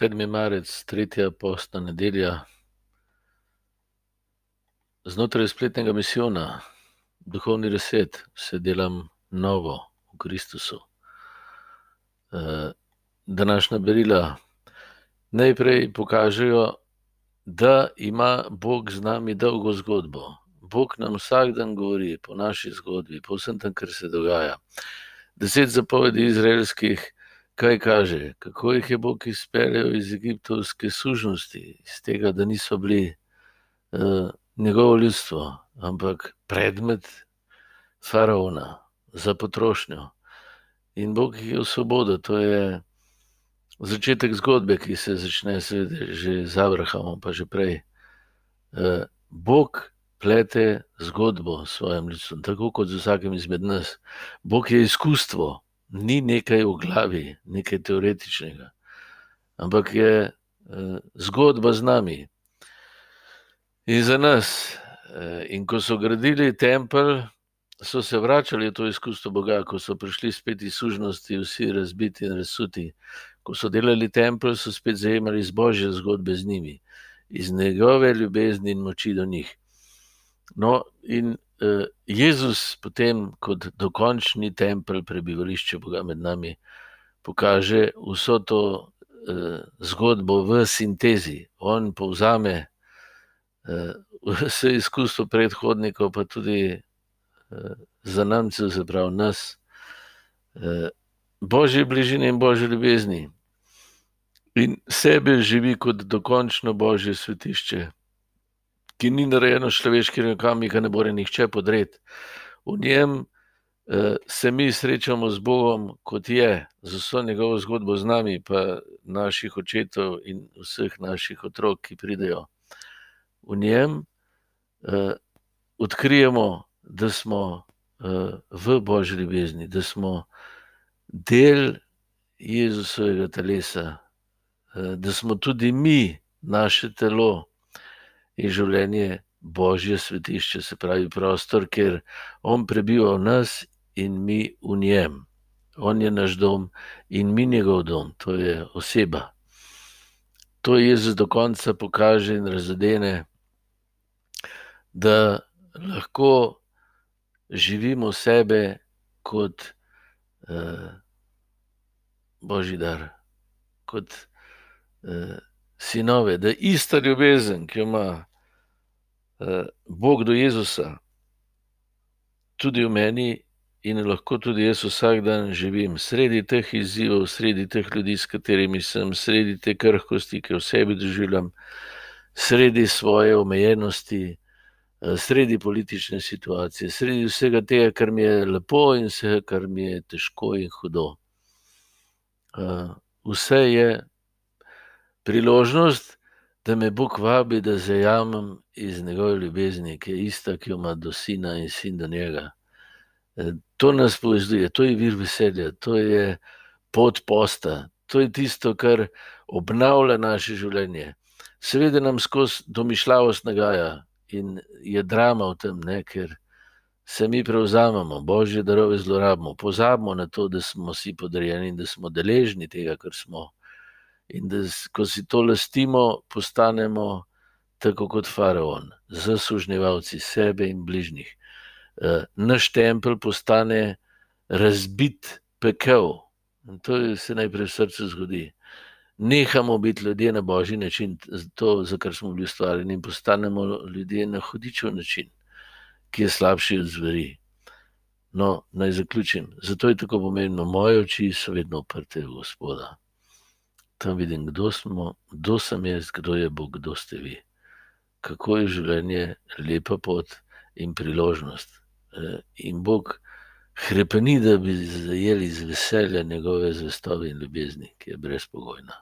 7. marec, tretja postna nedelja, znotraj spletnega misijona, duhovni reset, se delam novo v Kristusu. Današnja berila najprej pokažejo, da ima Bog z nami dolgo zgodbo. Bog nam vsak dan govori po naši zgodbi, po vsem tem, kar se dogaja. Deset zapovedi izraelskih, kaj kaže? Kako jih je Bog izpeljal iz egiptovske sužnjosti, iz tega, da niso bili, njegovo ljudstvo, ampak predmet faraona za potrošnjo. In Bog jih je osvobodil, to je začetek zgodbe, ki se začne seveda že z Abrahamom pa že prej. Bog plete zgodbo s svojim ljudstvom, tako kot z vsakim izmed nas. Bog je izkustvo, ni nekaj v glavi, nekaj teoretičnega. Ampak je, zgodba z nami. In za nas. In ko so gradili tempelj, so se vračali v to izkustvo Boga, ko so prišli spet iz sužnjosti, vsi razbiti in razsuti. Ko so delali tempelj, so spet zajemali iz božje zgodbe z njimi. Iz njegove ljubezni in moči do njih. No, in, Jezus potem kot dokončni tempelj, prebivališče Boga med nami, pokaže vso to, zgodbo v sintezi. On povzame, vse izkustvo predhodnikov pa tudi, zanamcev, se pravi nas, božji bližini in božji ljubezni. In sebe živi kot dokončno božje svetišče, ki ni narejeno s človeškimi rokami, ga ne more nihče podreti. V njem, se mi srečamo z Bogom, kot je, z vso njegovo zgodbo z nami pa naših očetov in vseh naših otrok, ki pridejo. V njem, odkrijemo, da smo, v božji ljubezni, da smo del Jezusovega telesa, da smo tudi mi, naše telo in življenje božje svetišče, se pravi prostor, kjer on prebiva v nas in mi v njem. On je naš dom in mi njegov dom, to je oseba. To Jezus do konca pokaže in razodene, da lahko živimo sebe kot, božji dar. Kot, sinove, da ista ljubezen, ki jo ima, Bog do Jezusa, tudi v meni in lahko tudi jaz vsak dan živim sredi teh izzivov, sredi teh ljudi, s katerimi sem, sredi te krhkosti, ki jo v sebi doživljam, sredi svoje omejenosti, sredi politične situacije, sredi vsega tega, kar mi je lepo, in vsega, kar mi je težko in hudo. vse je priložnost, da me Bog vabi, da zajamem iz njegove ljubezni, ki je ista, ki jo ima do sina in sin do njega. to nas povezuje, to je vir veselja, to je pot posta, to je tisto, kar obnavlja naše življenje. Seveda nam skozi domišljavost nagaja in je drama v tem, ne, ker se mi prevzamemo, božje darove zlorabimo, pozabimo na to, da smo si podrejeni in da smo deležni tega, kar smo. In da ko si to lastimo, postanemo tako kot faraon, zasužnjevalci sebe in bližnjih. naš tempelj postane razbit pekel. In to se najprej v srcu zgodi. Nehamo biti ljudje na božji način, to, za kar smo bili ustvarjeni, in postanemo ljudje na hudičev način, ki je slabši od zveri. No, naj zaključim. Zato je tako pomembno, moje oči so vedno uprte v Gospoda. Tam vidim, kdo smo, kdo sem jaz, kdo je Bog, kdo ste vi. Kako je življenje lepa pot in priložnost. in Bog hrepeni, da bi zajeli iz veselja njegove zvestobe in ljubezni, ki je brezpogojna.